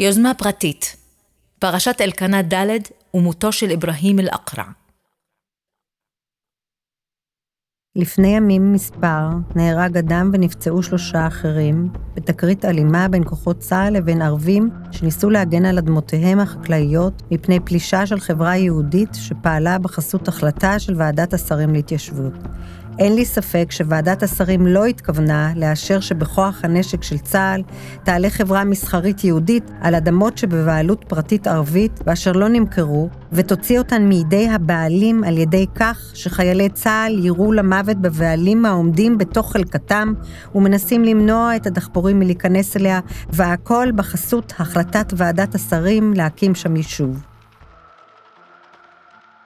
יוזמה פרטית, פרשת אלקנה ד' ומותו של אברהים אל-אקרע. לפני ימים מספר נהרג אדם ונפצעו שלושה אחרים בתקרית אלימה בין כוחות צה"ל לבין ערבים שניסו להגן על אדמותיהם החקלאיות מפני פלישה של חברה יהודית שפעלה בחסות החלטה של ועדת השרים להתיישבות. אין לי ספק שוועדת השרים לא התכוונה לאשר שבכוח הנשק של צה"ל תעלה חברה מסחרית יהודית על אדמות שבבעלות פרטית ערבית ואשר לא נמכרו, ותוציא אותן מידי הבעלים על ידי כך שחיילי צה"ל יירו למוות בבעלים העומדים בתוך חלקתם ומנסים למנוע את הדחפורים מלהיכנס אליה, והכל בחסות החלטת ועדת השרים להקים שם יישוב.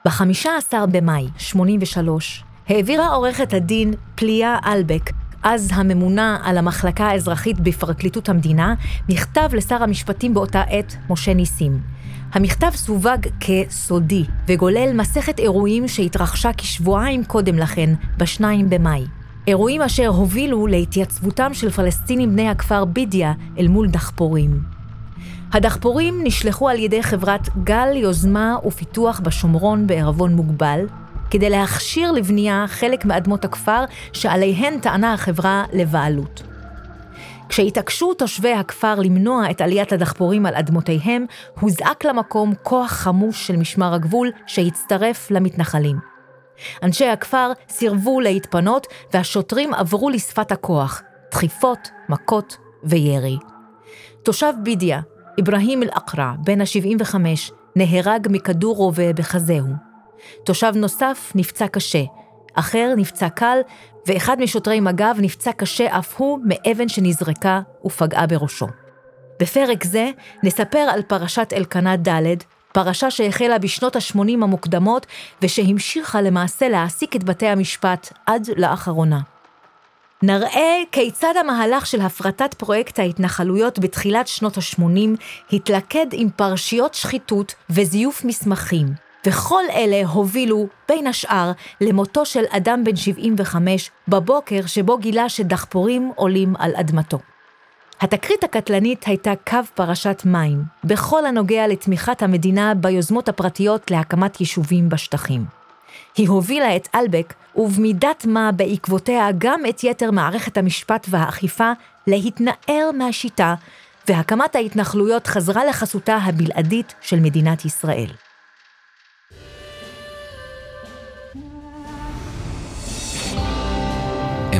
ב-15 במאי 83 העבירה עורכת הדין פליה אלבק, אז הממונה על המחלקה האזרחית בפרקליטות המדינה, מכתב לשר המשפטים באותה עת, משה ניסים. המכתב סווג כסודי וגולל מסכת אירועים שהתרחשה כשבועיים קודם לכן, ב-2 במאי. אירועים אשר הובילו להתייצבותם של פלסטינים בני הכפר בידיה אל מול דחפורים. הדחפורים נשלחו על ידי חברת גל יוזמה ופיתוח בשומרון בערבון מוגבל, כדי להכשיר לבנייה חלק מאדמות הכפר שעליהן טענה החברה לבעלות. כשהתעקשו תושבי הכפר למנוע את עליית הדחפורים על אדמותיהם, הוזעק למקום כוח חמוש של משמר הגבול שהצטרף למתנחלים. אנשי הכפר סירבו להתפנות והשוטרים עברו לשפת הכוח, דחיפות, מכות וירי. תושב בידיה, אברהים אל-אקרע, בן ה-75, נהרג מכדור רובה בחזהו. תושב נוסף נפצע קשה, אחר נפצע קל, ואחד משוטרי מג"ב נפצע קשה אף הוא מאבן שנזרקה ופגעה בראשו. בפרק זה נספר על פרשת אלקנה ד', פרשה שהחלה בשנות ה-80 המוקדמות, ושהמשיכה למעשה להעסיק את בתי המשפט עד לאחרונה. נראה כיצד המהלך של הפרטת פרויקט ההתנחלויות בתחילת שנות ה-80 התלכד עם פרשיות שחיתות וזיוף מסמכים, וכל אלה הובילו, בין השאר, למותו של אדם בן 75 בבוקר שבו גילה שדחפורים עולים על אדמתו. התקרית הקטלנית הייתה קו פרשת מים, בכל הנוגע לתמיכת המדינה ביוזמות הפרטיות להקמת יישובים בשטחים. היא הובילה את אלבק, ובמידת מה בעקבותיה גם את יתר מערכת המשפט והאכיפה, להתנער מהשיטה, והקמת ההתנחלויות חזרה לחסותה הבלעדית של מדינת ישראל.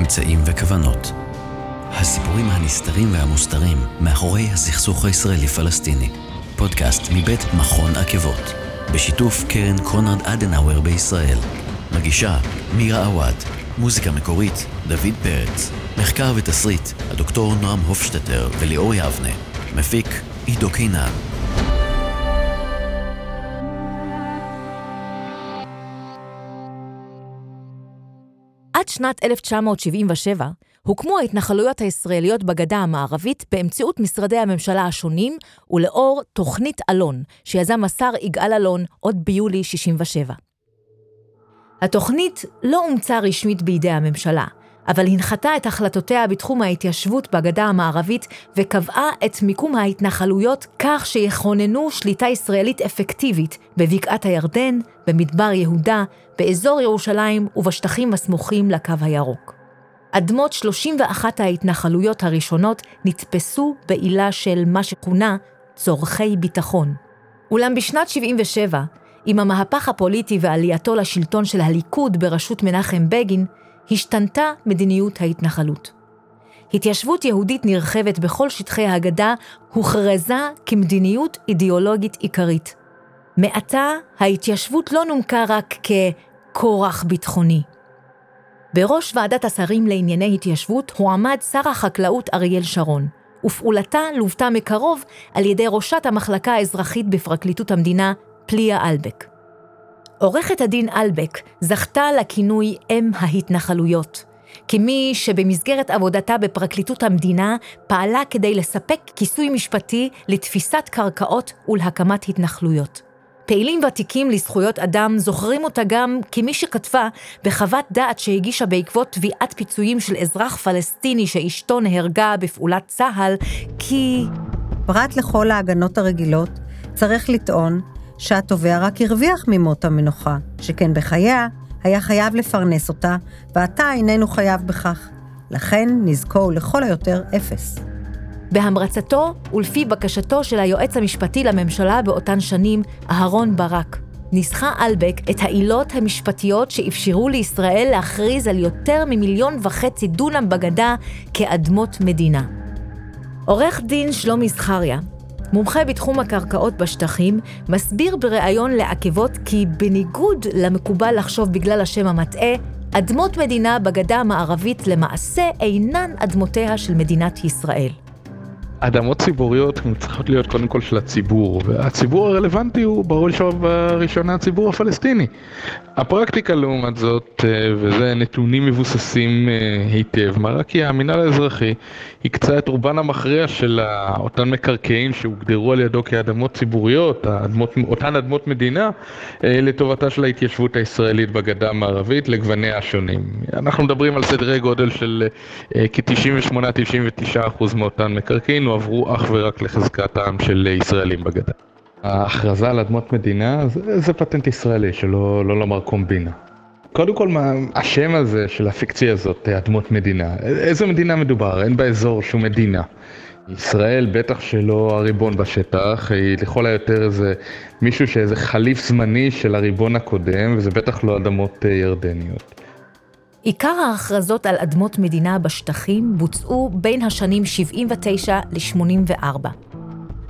אמצעים וכוונות. הסיפורים הנסתרים והמוסתרים מאחורי הסכסוך הישראלי-פלסטיני. פודקאסט מבית מכון עקבות, בשיתוף קרן קונרד אדנאואר בישראל. מגישה מירה עווד, מוזיקה מקורית דוד פרץ, מחקר ותסריט הדוקטור נועם הופשטטר וליאור יבנה, מפיק עידו קינן. עד שנת 1977 הוקמו ההתנחלויות הישראליות בגדה המערבית באמצעות משרדי הממשלה השונים ולאור תוכנית אלון, שיזם השר יגאל אלון עוד ביולי 67. התוכנית לא אומצה רשמית בידי הממשלה, אבל הנחתה את החלטותיה בתחום ההתיישבות בגדה המערבית וקבעה את מיקום ההתנחלויות כך שיכוננו שליטה ישראלית אפקטיבית בבקעת הירדן, במדבר יהודה, באזור ירושלים ובשטחים הסמוכים לקו הירוק. אדמות 31 ההתנחלויות הראשונות נתפסו בעילה של מה שכונה צורכי ביטחון. אולם בשנת 77, עם המהפך הפוליטי ועלייתו לשלטון של הליכוד בראשות מנחם בגין, השתנתה מדיניות ההתנחלות. התיישבות יהודית נרחבת בכל שטחי הגדה הוכרזה כמדיניות אידיאולוגית עיקרית. מעתה ההתיישבות לא נומקה רק ככורח ביטחוני. בראש ועדת השרים לענייני התיישבות הועמד שר החקלאות אריאל שרון, ופעולתה לוותה מקרוב על ידי ראשת המחלקה האזרחית בפרקליטות המדינה, פליה אלבק. עורכת הדין אלבק זכתה לכינוי אם ההתנחלויות, כמי שבמסגרת עבודתה בפרקליטות המדינה פעלה כדי לספק כיסוי משפטי לתפיסת קרקעות ולהקמת התנחלויות. פעילים ותיקים לזכויות אדם זוכרים אותה גם כמי שכתבה בחוות דעת שהגישה בעקבות תביעת פיצויים של אזרח פלסטיני שאשתו נהרגה בפעולת צה"ל, כי פרט לכל ההגנות הרגילות, צריך לטעון שהתובע רק הרוויח ממות המנוחה, שכן בחייה היה חייב לפרנס אותה, ועתה איננו חייב בכך. לכן הוא לכל היותר אפס. בהמרצתו ולפי בקשתו של היועץ המשפטי לממשלה באותן שנים, אהרון ברק, ניסחה אלבק את העילות המשפטיות שאפשרו לישראל להכריז על יותר ממיליון וחצי דונם בגדה כאדמות מדינה. עורך דין שלומי זכריה, מומחה בתחום הקרקעות בשטחים, מסביר בריאיון לעקבות כי בניגוד למקובל לחשוב בגלל השם המטעה, אדמות מדינה בגדה המערבית למעשה אינן אדמותיה של מדינת ישראל. אדמות ציבוריות צריכות להיות קודם כל של הציבור, והציבור הרלוונטי הוא בראש ובראשונה הציבור הפלסטיני. הפרקטיקה לעומת זאת, אה, וזה נתונים מבוססים אה, היטב, מראה כי המינהל האזרחי הקצה את רובן המכריע של אותן מקרקעין שהוגדרו על ידו כאדמות ציבוריות, האדמות, אותן אדמות מדינה, אה, לטובתה של ההתיישבות הישראלית בגדה המערבית לגווניה השונים. אנחנו מדברים על סדרי גודל של כ-98-99% מאותן מקרקעין, הועברו אך ורק לחזקתם של ישראלים בגדה. ההכרזה על אדמות מדינה זה, זה פטנט ישראלי, שלא לא לומר קומבינה. קודם כל, מה, השם הזה של הפיקציה הזאת, אדמות מדינה, איזה מדינה מדובר? אין באזור שום מדינה. ישראל בטח שלא הריבון בשטח, היא לכל היותר איזה מישהו שאיזה חליף זמני של הריבון הקודם, וזה בטח לא אדמות אה, ירדניות. עיקר ההכרזות על אדמות מדינה בשטחים בוצעו בין השנים 79 ל-84.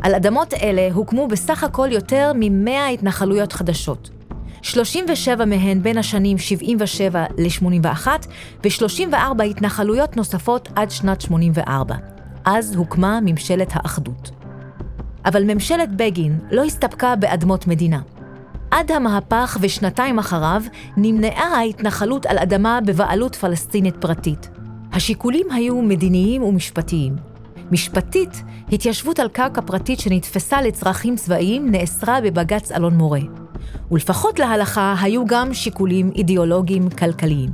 על אדמות אלה הוקמו בסך הכל יותר מ-100 התנחלויות חדשות. 37 מהן בין השנים 77 ל-81, ו-34 התנחלויות נוספות עד שנת 84. אז הוקמה ממשלת האחדות. אבל ממשלת בגין לא הסתפקה באדמות מדינה. עד המהפך ושנתיים אחריו נמנעה ההתנחלות על אדמה בבעלות פלסטינית פרטית. השיקולים היו מדיניים ומשפטיים. משפטית, התיישבות על קרקע פרטית שנתפסה לצרכים צבאיים נאסרה בבג"ץ אלון מורה. ולפחות להלכה היו גם שיקולים אידיאולוגיים כלכליים.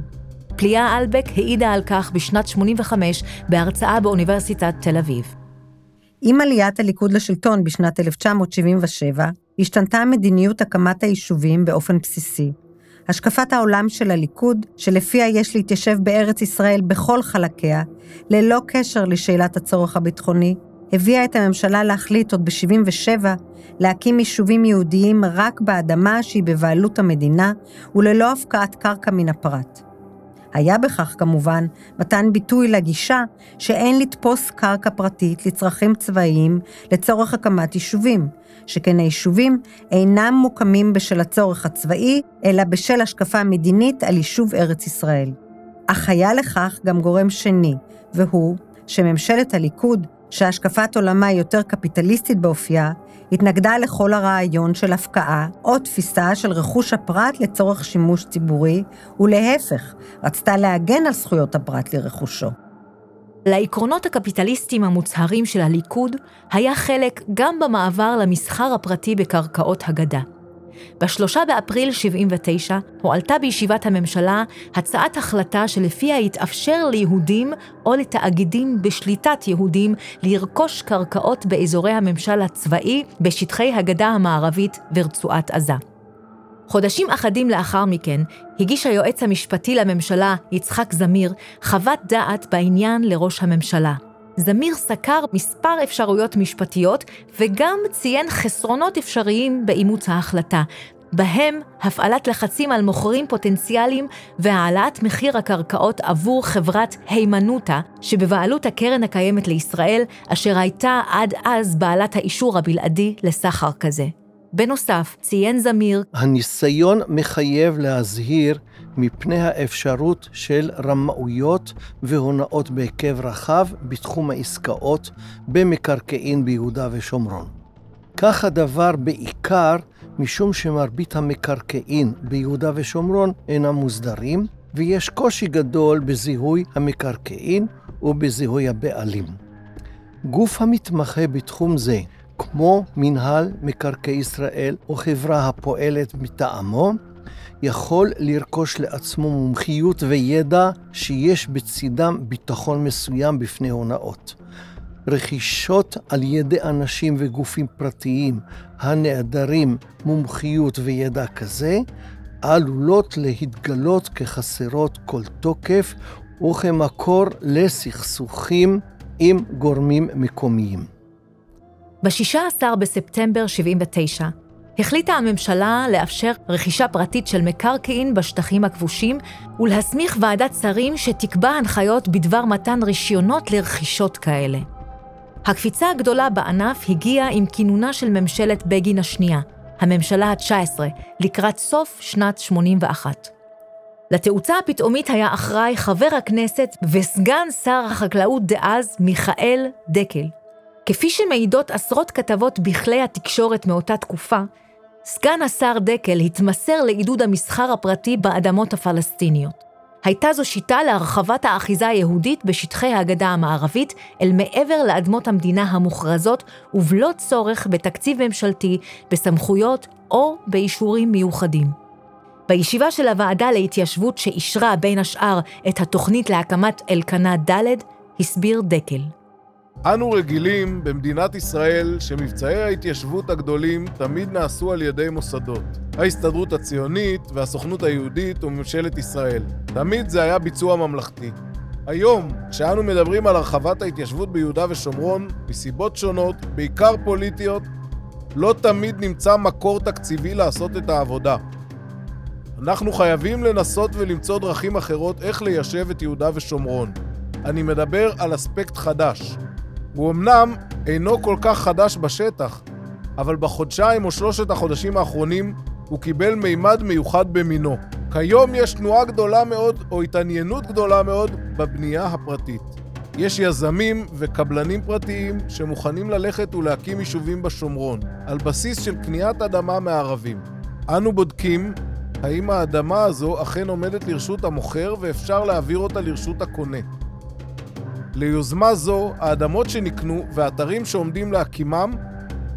פליאה אלבק העידה על כך בשנת 85 בהרצאה באוניברסיטת תל אביב. עם עליית הליכוד לשלטון בשנת 1977, השתנתה מדיניות הקמת היישובים באופן בסיסי. השקפת העולם של הליכוד, שלפיה יש להתיישב בארץ ישראל בכל חלקיה, ללא קשר לשאלת הצורך הביטחוני, הביאה את הממשלה להחליט עוד ב-77 להקים יישובים יהודיים רק באדמה שהיא בבעלות המדינה וללא הפקעת קרקע מן הפרט. היה בכך כמובן מתן ביטוי לגישה שאין לתפוס קרקע פרטית לצרכים צבאיים לצורך הקמת יישובים, שכן היישובים אינם מוקמים בשל הצורך הצבאי, אלא בשל השקפה מדינית על יישוב ארץ ישראל. אך היה לכך גם גורם שני, והוא שממשלת הליכוד, שהשקפת עולמה יותר קפיטליסטית באופייה, התנגדה לכל הרעיון של הפקעה או תפיסה של רכוש הפרט לצורך שימוש ציבורי, ולהפך, רצתה להגן על זכויות הפרט לרכושו. לעקרונות הקפיטליסטיים המוצהרים של הליכוד היה חלק גם במעבר למסחר הפרטי בקרקעות הגדה. ב-3 באפריל 79 הועלתה בישיבת הממשלה הצעת החלטה שלפיה יתאפשר ליהודים או לתאגידים בשליטת יהודים לרכוש קרקעות באזורי הממשל הצבאי בשטחי הגדה המערבית ורצועת עזה. חודשים אחדים לאחר מכן הגיש היועץ המשפטי לממשלה, יצחק זמיר, חוות דעת בעניין לראש הממשלה. זמיר סקר מספר אפשרויות משפטיות וגם ציין חסרונות אפשריים באימוץ ההחלטה, בהם הפעלת לחצים על מוכרים פוטנציאליים והעלאת מחיר הקרקעות עבור חברת הימנותא, שבבעלות הקרן הקיימת לישראל, אשר הייתה עד אז בעלת האישור הבלעדי לסחר כזה. בנוסף, ציין זמיר, הניסיון מחייב להזהיר מפני האפשרות של רמאויות והונאות בהיקף רחב בתחום העסקאות במקרקעין ביהודה ושומרון. כך הדבר בעיקר משום שמרבית המקרקעין ביהודה ושומרון אינם מוסדרים, ויש קושי גדול בזיהוי המקרקעין ובזיהוי הבעלים. גוף המתמחה בתחום זה, כמו מינהל מקרקעי ישראל או חברה הפועלת מטעמו, יכול לרכוש לעצמו מומחיות וידע שיש בצידם ביטחון מסוים בפני הונאות. רכישות על ידי אנשים וגופים פרטיים הנעדרים מומחיות וידע כזה, עלולות להתגלות כחסרות כל תוקף וכמקור לסכסוכים עם גורמים מקומיים. ב-16 בספטמבר 79 החליטה הממשלה לאפשר רכישה פרטית של מקרקעין בשטחים הכבושים ולהסמיך ועדת שרים שתקבע הנחיות בדבר מתן רישיונות לרכישות כאלה. הקפיצה הגדולה בענף הגיעה עם כינונה של ממשלת בגין השנייה, הממשלה ה-19, לקראת סוף שנת 81. לתאוצה הפתאומית היה אחראי חבר הכנסת וסגן שר החקלאות דאז מיכאל דקל. כפי שמעידות עשרות כתבות בכלי התקשורת מאותה תקופה, סגן השר דקל התמסר לעידוד המסחר הפרטי באדמות הפלסטיניות. הייתה זו שיטה להרחבת האחיזה היהודית בשטחי הגדה המערבית אל מעבר לאדמות המדינה המוכרזות ובלא צורך בתקציב ממשלתי, בסמכויות או באישורים מיוחדים. בישיבה של הוועדה להתיישבות שאישרה בין השאר את התוכנית להקמת אלקנה ד', הסביר דקל. אנו רגילים במדינת ישראל שמבצעי ההתיישבות הגדולים תמיד נעשו על ידי מוסדות. ההסתדרות הציונית והסוכנות היהודית וממשלת ישראל. תמיד זה היה ביצוע ממלכתי. היום, כשאנו מדברים על הרחבת ההתיישבות ביהודה ושומרון, מסיבות שונות, בעיקר פוליטיות, לא תמיד נמצא מקור תקציבי לעשות את העבודה. אנחנו חייבים לנסות ולמצוא דרכים אחרות איך ליישב את יהודה ושומרון. אני מדבר על אספקט חדש. הוא אמנם אינו כל כך חדש בשטח, אבל בחודשיים או שלושת החודשים האחרונים הוא קיבל מימד מיוחד במינו. כיום יש תנועה גדולה מאוד, או התעניינות גדולה מאוד, בבנייה הפרטית. יש יזמים וקבלנים פרטיים שמוכנים ללכת ולהקים יישובים בשומרון, על בסיס של קניית אדמה מערבים. אנו בודקים האם האדמה הזו אכן עומדת לרשות המוכר ואפשר להעביר אותה לרשות הקונה. ליוזמה זו, האדמות שנקנו והאתרים שעומדים להקימם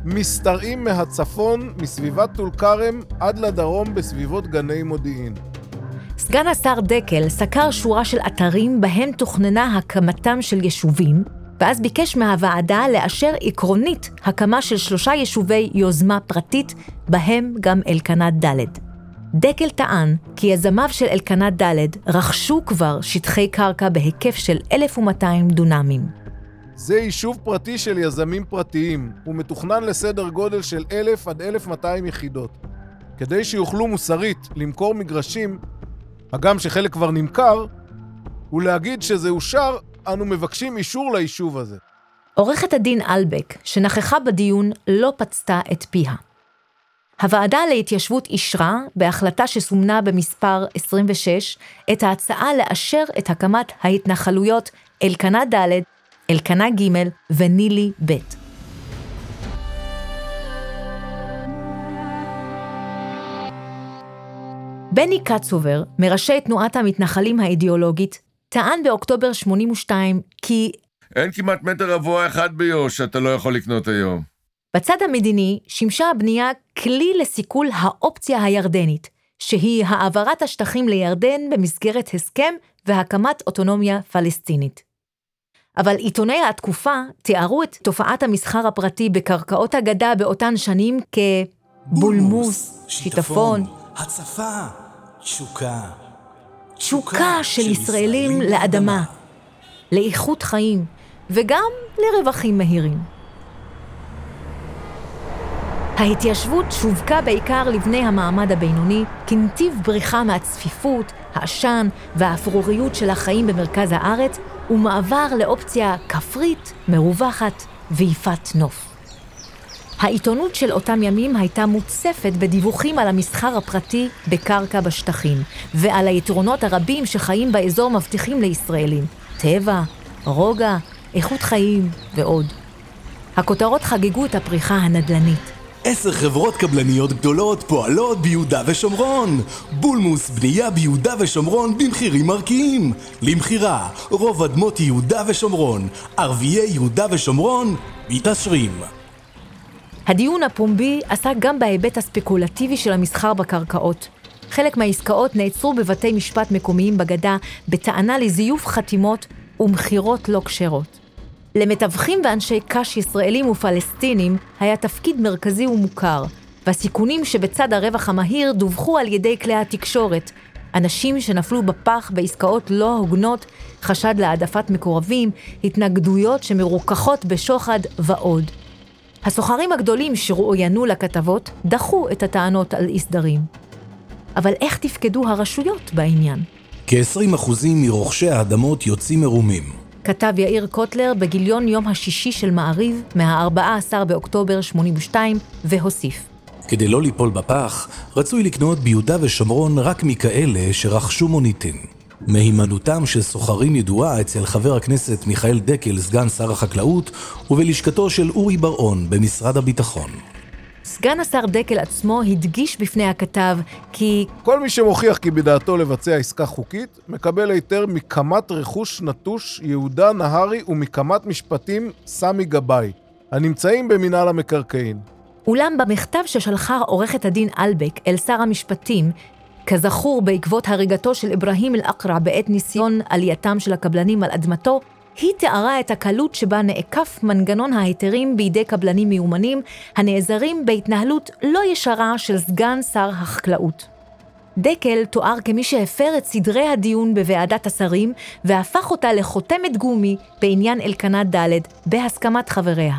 משתרעים מהצפון, מסביבת טול כרם, עד לדרום בסביבות גני מודיעין. סגן השר דקל סקר שורה של אתרים בהם תוכננה הקמתם של יישובים, ואז ביקש מהוועדה לאשר עקרונית הקמה של שלושה יישובי יוזמה פרטית, בהם גם אלקנה ד'. דקל טען כי יזמיו של אלקנה ד' רכשו כבר שטחי קרקע בהיקף של 1,200 דונמים. זה יישוב פרטי של יזמים פרטיים. הוא מתוכנן לסדר גודל של 1,000 עד 1,200 יחידות. כדי שיוכלו מוסרית למכור מגרשים, הגם שחלק כבר נמכר, ולהגיד שזה אושר, אנו מבקשים אישור ליישוב הזה. עורכת הדין אלבק, שנכחה בדיון, לא פצתה את פיה. הוועדה להתיישבות אישרה, בהחלטה שסומנה במספר 26, את ההצעה לאשר את הקמת ההתנחלויות אלקנה ד', אלקנה ג' ונילי ב'. בני קצובר, מראשי תנועת המתנחלים האידיאולוגית, טען באוקטובר 82 כי אין כמעט מטר רבוע אחד ביו"ש שאתה לא יכול לקנות היום. בצד המדיני שימשה הבנייה כלי לסיכול האופציה הירדנית, שהיא העברת השטחים לירדן במסגרת הסכם והקמת אוטונומיה פלסטינית. אבל עיתוני התקופה תיארו את תופעת המסחר הפרטי בקרקעות הגדה באותן שנים כבולמוס, שיטפון, הצפה, תשוקה. תשוקה של ישראלים לאדמה, לאיכות חיים וגם לרווחים מהירים. ההתיישבות שווקה בעיקר לבני המעמד הבינוני כנתיב בריחה מהצפיפות, העשן והאפרוריות של החיים במרכז הארץ, ומעבר לאופציה כפרית, מרווחת ויפת נוף. העיתונות של אותם ימים הייתה מוצפת בדיווחים על המסחר הפרטי בקרקע בשטחים, ועל היתרונות הרבים שחיים באזור מבטיחים לישראלים, טבע, רוגע, איכות חיים ועוד. הכותרות חגגו את הפריחה הנדל"נית. עשר חברות קבלניות גדולות פועלות ביהודה ושומרון. בולמוס בנייה ביהודה ושומרון במחירים מרקיעים. למכירה, רוב אדמות יהודה ושומרון. ערביי יהודה ושומרון מתעשרים. הדיון הפומבי עסק גם בהיבט הספקולטיבי של המסחר בקרקעות. חלק מהעסקאות נעצרו בבתי משפט מקומיים בגדה בטענה לזיוף חתימות ומכירות לא כשרות. למתווכים ואנשי קש ישראלים ופלסטינים היה תפקיד מרכזי ומוכר, והסיכונים שבצד הרווח המהיר דווחו על ידי כלי התקשורת. אנשים שנפלו בפח בעסקאות לא הוגנות, חשד להעדפת מקורבים, התנגדויות שמרוככות בשוחד ועוד. הסוחרים הגדולים שרואיינו לכתבות דחו את הטענות על אי סדרים. אבל איך תפקדו הרשויות בעניין? כ-20% מרוכשי האדמות יוצאים מרומים. כתב יאיר קוטלר בגיליון יום השישי של מעריב, מה-14 באוקטובר 82, והוסיף: כדי לא ליפול בפח, רצוי לקנות ביהודה ושומרון רק מכאלה שרכשו מוניטין. מהימנותם של סוחרים ידועה אצל חבר הכנסת מיכאל דקל, סגן שר החקלאות, ובלשכתו של אורי בר-און במשרד הביטחון. סגן השר דקל עצמו הדגיש בפני הכתב כי כל מי שמוכיח כי בדעתו לבצע עסקה חוקית, מקבל היתר מקמת רכוש נטוש יהודה נהרי ומקמת משפטים סמי גבאי, הנמצאים במינהל המקרקעין. אולם במכתב ששלחה עורכת הדין אלבק אל שר המשפטים, כזכור בעקבות הריגתו של אברהים אל-אקרע בעת ניסיון עלייתם של הקבלנים על אדמתו, היא תיארה את הקלות שבה נעקף מנגנון ההיתרים בידי קבלנים מיומנים, הנעזרים בהתנהלות לא ישרה של סגן שר החקלאות. דקל תואר כמי שהפר את סדרי הדיון בוועדת השרים והפך אותה לחותמת גומי בעניין אלקנה ד' בהסכמת חבריה.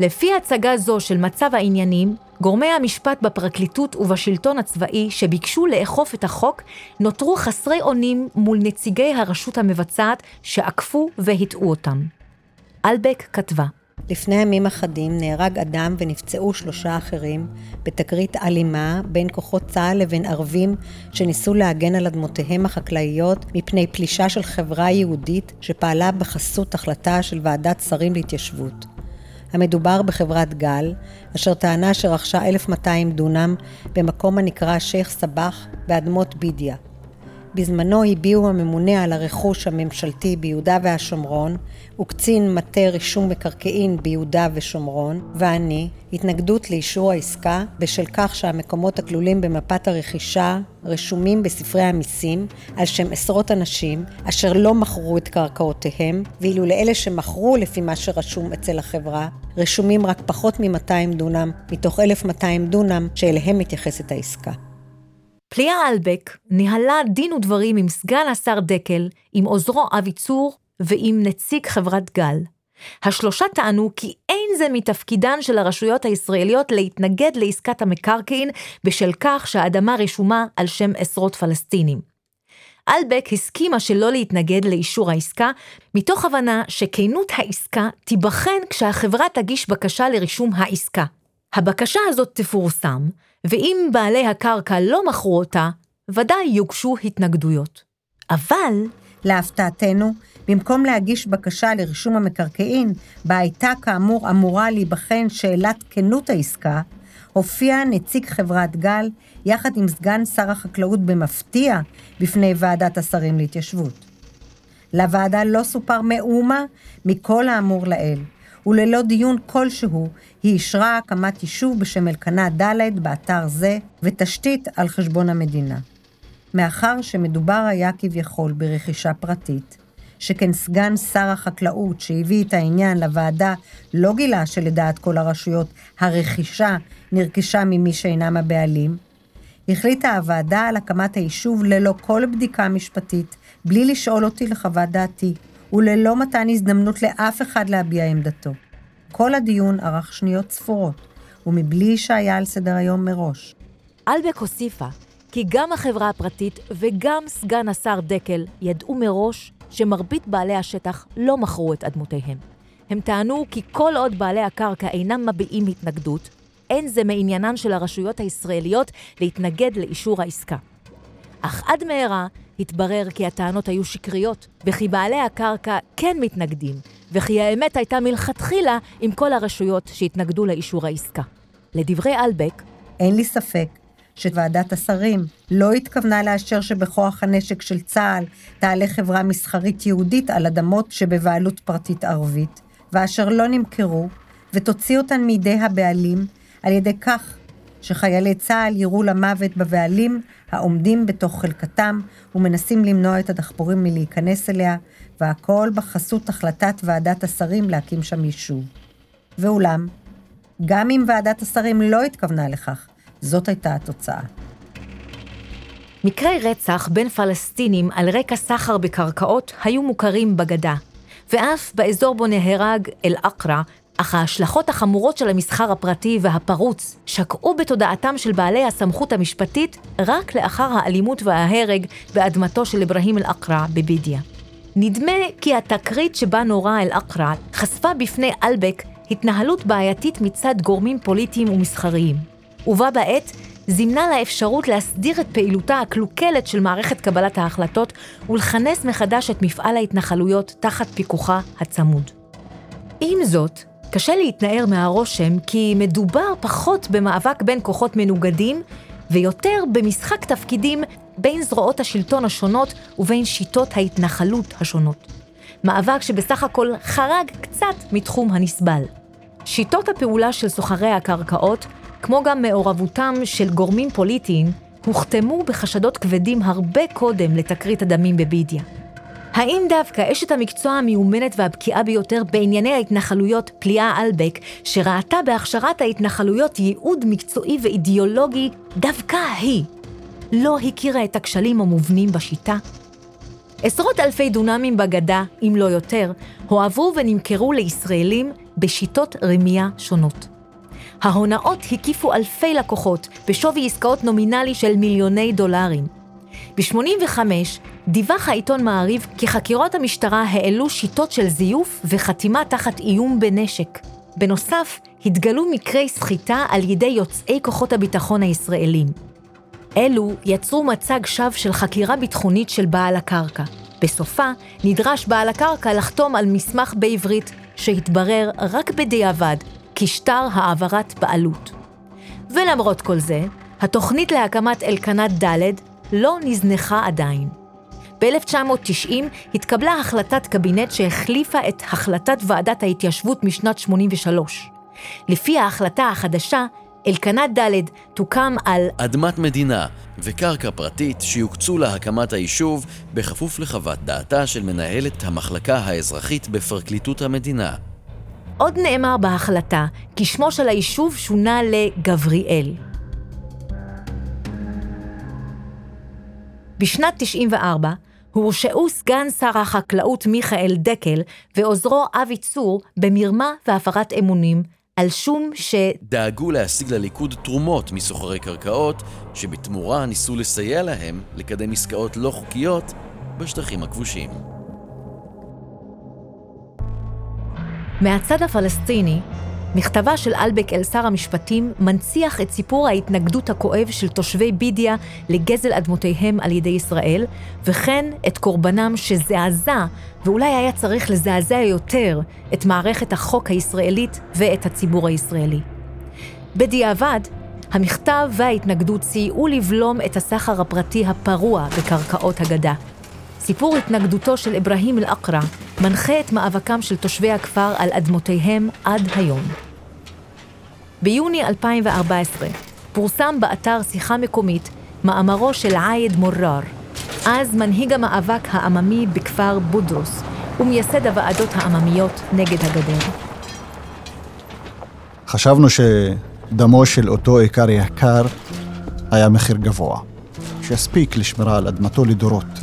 לפי הצגה זו של מצב העניינים, גורמי המשפט בפרקליטות ובשלטון הצבאי שביקשו לאכוף את החוק, נותרו חסרי אונים מול נציגי הרשות המבצעת שעקפו והטעו אותם. אלבק כתבה לפני ימים אחדים נהרג אדם ונפצעו שלושה אחרים בתקרית אלימה בין כוחות צה"ל לבין ערבים שניסו להגן על אדמותיהם החקלאיות מפני פלישה של חברה יהודית שפעלה בחסות החלטה של ועדת שרים להתיישבות. המדובר בחברת גל, אשר טענה שרכשה 1,200 דונם במקום הנקרא שייח' סבח באדמות בידיה. בזמנו הביעו הממונה על הרכוש הממשלתי ביהודה והשומרון וקצין מטה רישום מקרקעין ביהודה ושומרון, ואני, התנגדות לאישור העסקה בשל כך שהמקומות הכלולים במפת הרכישה רשומים בספרי המיסים על שם עשרות אנשים אשר לא מכרו את קרקעותיהם, ואילו לאלה שמכרו לפי מה שרשום אצל החברה, רשומים רק פחות מ-200 דונם מתוך 1,200 דונם שאליהם מתייחסת העסקה. פליאה אלבק ניהלה דין ודברים עם סגן השר דקל, עם עוזרו אבי צור ועם נציג חברת גל. השלושה טענו כי אין זה מתפקידן של הרשויות הישראליות להתנגד לעסקת המקרקעין בשל כך שהאדמה רשומה על שם עשרות פלסטינים. אלבק הסכימה שלא להתנגד לאישור העסקה, מתוך הבנה שכנות העסקה תיבחן כשהחברה תגיש בקשה לרישום העסקה. הבקשה הזאת תפורסם, ואם בעלי הקרקע לא מכרו אותה, ודאי יוגשו התנגדויות. אבל... להפתעתנו, במקום להגיש בקשה לרישום המקרקעין, בה הייתה כאמור אמורה להיבחן שאלת כנות העסקה, הופיע נציג חברת גל יחד עם סגן שר החקלאות במפתיע בפני ועדת השרים להתיישבות. לוועדה לא סופר מאומה מכל האמור לעיל, וללא דיון כלשהו היא אישרה הקמת יישוב בשם אלקנה ד' באתר זה, ותשתית על חשבון המדינה. מאחר שמדובר היה כביכול ברכישה פרטית, שכן סגן שר החקלאות שהביא את העניין לוועדה לא גילה שלדעת כל הרשויות הרכישה נרכשה ממי שאינם הבעלים, החליטה הוועדה על הקמת היישוב ללא כל בדיקה משפטית, בלי לשאול אותי לחוות דעתי, וללא מתן הזדמנות לאף אחד להביע עמדתו. כל הדיון ארך שניות ספורות, ומבלי שהיה על סדר היום מראש. אלבק הוסיפה כי גם החברה הפרטית וגם סגן השר דקל ידעו מראש שמרבית בעלי השטח לא מכרו את אדמותיהם. הם טענו כי כל עוד בעלי הקרקע אינם מביעים התנגדות, אין זה מעניינן של הרשויות הישראליות להתנגד לאישור העסקה. אך עד מהרה התברר כי הטענות היו שקריות, וכי בעלי הקרקע כן מתנגדים, וכי האמת הייתה מלכתחילה עם כל הרשויות שהתנגדו לאישור העסקה. לדברי אלבק, אין לי ספק שוועדת השרים לא התכוונה לאשר שבכוח הנשק של צה"ל תעלה חברה מסחרית יהודית על אדמות שבבעלות פרטית ערבית, ואשר לא נמכרו, ותוציא אותן מידי הבעלים, על ידי כך שחיילי צה"ל יירו למוות בבעלים העומדים בתוך חלקתם ומנסים למנוע את הדחפורים מלהיכנס אליה, והכל בחסות החלטת ועדת השרים להקים שם יישוב. ואולם, גם אם ועדת השרים לא התכוונה לכך, זאת הייתה התוצאה. מקרי רצח בין פלסטינים על רקע סחר בקרקעות היו מוכרים בגדה, ואף באזור בו נהרג אל-אקרא, אך ההשלכות החמורות של המסחר הפרטי והפרוץ שקעו בתודעתם של בעלי הסמכות המשפטית רק לאחר האלימות וההרג באדמתו של אברהים אל-אקרא בבידיה. נדמה כי התקרית שבה נורה אל-אקרא חשפה בפני אלבק התנהלות בעייתית מצד גורמים פוליטיים ומסחריים, ובה בעת זימנה לה אפשרות להסדיר את פעילותה הקלוקלת של מערכת קבלת ההחלטות ולכנס מחדש את מפעל ההתנחלויות תחת פיקוחה הצמוד. עם זאת, קשה להתנער מהרושם כי מדובר פחות במאבק בין כוחות מנוגדים ויותר במשחק תפקידים בין זרועות השלטון השונות ובין שיטות ההתנחלות השונות. מאבק שבסך הכל חרג קצת מתחום הנסבל. שיטות הפעולה של סוחרי הקרקעות, כמו גם מעורבותם של גורמים פוליטיים, הוחתמו בחשדות כבדים הרבה קודם לתקרית הדמים בבידיה. האם דווקא אשת המקצוע המיומנת והבקיאה ביותר בענייני ההתנחלויות, פליאה אלבק, שראתה בהכשרת ההתנחלויות ייעוד מקצועי ואידיאולוגי, דווקא היא, לא הכירה את הכשלים המובנים בשיטה? עשרות אלפי דונמים בגדה, אם לא יותר, הועברו ונמכרו לישראלים בשיטות רמייה שונות. ההונאות הקיפו אלפי לקוחות בשווי עסקאות נומינלי של מיליוני דולרים. ב-85 דיווח העיתון מעריב כי חקירות המשטרה העלו שיטות של זיוף וחתימה תחת איום בנשק. בנוסף, התגלו מקרי סחיטה על ידי יוצאי כוחות הביטחון הישראלים. אלו יצרו מצג שווא של חקירה ביטחונית של בעל הקרקע. בסופה נדרש בעל הקרקע לחתום על מסמך בעברית שהתברר רק בדיעבד כשטר העברת בעלות. ולמרות כל זה, התוכנית להקמת אלקנת ד' לא נזנחה עדיין. ב-1990 התקבלה החלטת קבינט שהחליפה את החלטת ועדת ההתיישבות משנת 83. לפי ההחלטה החדשה, אלקנת ד' תוקם על אדמת מדינה וקרקע פרטית שיוקצו להקמת היישוב בכפוף לחוות דעתה של מנהלת המחלקה האזרחית בפרקליטות המדינה. עוד נאמר בהחלטה כי שמו של היישוב שונה לגבריאל. בשנת 94 הורשעו סגן שר החקלאות מיכאל דקל ועוזרו אבי צור במרמה והפרת אמונים על שום ש... דאגו להשיג לליכוד תרומות מסוחרי קרקעות, שבתמורה ניסו לסייע להם לקדם עסקאות לא חוקיות בשטחים הכבושים. מהצד הפלסטיני, מכתבה של אלבק אל שר המשפטים מנציח את סיפור ההתנגדות הכואב של תושבי בידיה לגזל אדמותיהם על ידי ישראל, וכן את קורבנם שזעזע, ואולי היה צריך לזעזע יותר, את מערכת החוק הישראלית ואת הציבור הישראלי. בדיעבד, המכתב וההתנגדות סייעו לבלום את הסחר הפרטי הפרוע בקרקעות הגדה. סיפור התנגדותו של אברהים אל-אקרא מנחה את מאבקם של תושבי הכפר על אדמותיהם עד היום. ביוני 2014 פורסם באתר שיחה מקומית מאמרו של עייד מורר, אז מנהיג המאבק העממי בכפר בודרוס ומייסד הוועדות העממיות נגד הגדר. חשבנו שדמו של אותו איכר יקר היה מחיר גבוה, שיספיק לשמירה על אדמתו לדורות.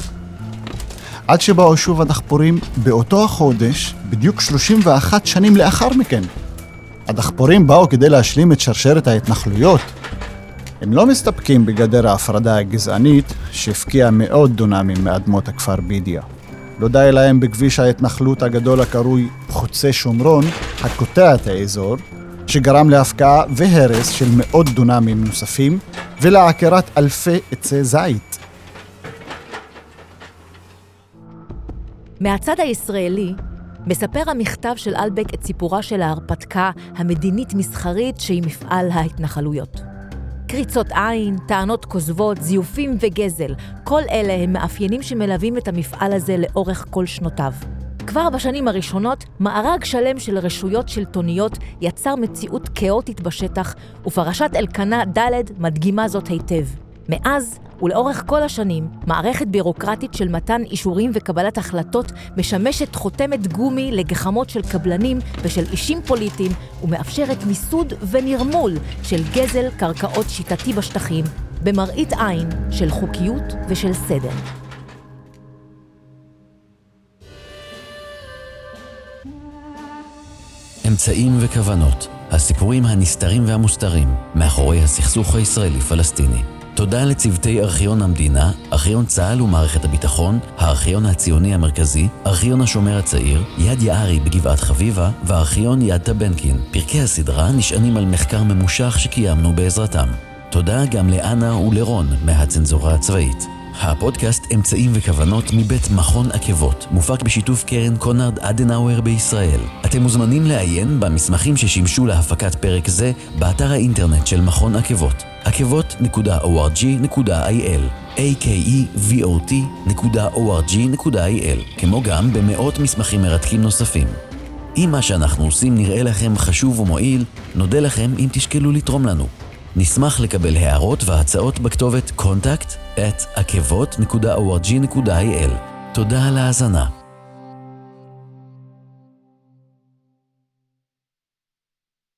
עד שבאו שוב הדחפורים באותו החודש, בדיוק 31 שנים לאחר מכן. הדחפורים באו כדי להשלים את שרשרת ההתנחלויות. הם לא מסתפקים בגדר ההפרדה הגזענית שהפקיעה מאות דונמים מאדמות הכפר בידיה. לא די להם בכביש ההתנחלות הגדול הקרוי חוצה שומרון, הקוטע את האזור, שגרם להפקעה והרס של מאות דונמים נוספים ולעקירת אלפי עצי זית. מהצד הישראלי, מספר המכתב של אלבק את סיפורה של ההרפתקה המדינית-מסחרית שהיא מפעל ההתנחלויות. קריצות עין, טענות כוזבות, זיופים וגזל, כל אלה הם מאפיינים שמלווים את המפעל הזה לאורך כל שנותיו. כבר בשנים הראשונות, מארג שלם של רשויות שלטוניות יצר מציאות כאוטית בשטח, ופרשת אלקנה ד' מדגימה זאת היטב. מאז, ולאורך כל השנים, מערכת בירוקרטית של מתן אישורים וקבלת החלטות משמשת חותמת גומי לגחמות של קבלנים ושל אישים פוליטיים, ומאפשרת מיסוד ונרמול של גזל קרקעות שיטתי בשטחים, במראית עין של חוקיות ושל סדר. אמצעים וכוונות, הסיפורים הנסתרים והמוסתרים מאחורי הסכסוך הישראלי-פלסטיני. תודה לצוותי ארכיון המדינה, ארכיון צה"ל ומערכת הביטחון, הארכיון הציוני המרכזי, ארכיון השומר הצעיר, יד יערי בגבעת חביבה וארכיון יד טבנקין. פרקי הסדרה נשענים על מחקר ממושך שקיימנו בעזרתם. תודה גם לאנה ולרון מהצנזורה הצבאית. הפודקאסט אמצעים וכוונות מבית מכון עקבות, מופק בשיתוף קרן קונרד אדנאואר בישראל. אתם מוזמנים לעיין במסמכים ששימשו להפקת פרק זה באתר האינטרנט של מכון עקבות, עקבות.org.il akevot.org.il כמו גם במאות מסמכים מרתקים נוספים. אם מה שאנחנו עושים נראה לכם חשוב ומועיל, נודה לכם אם תשקלו לתרום לנו. נשמח לקבל הערות והצעות בכתובת contact at עקבות.org.il. תודה על ההאזנה.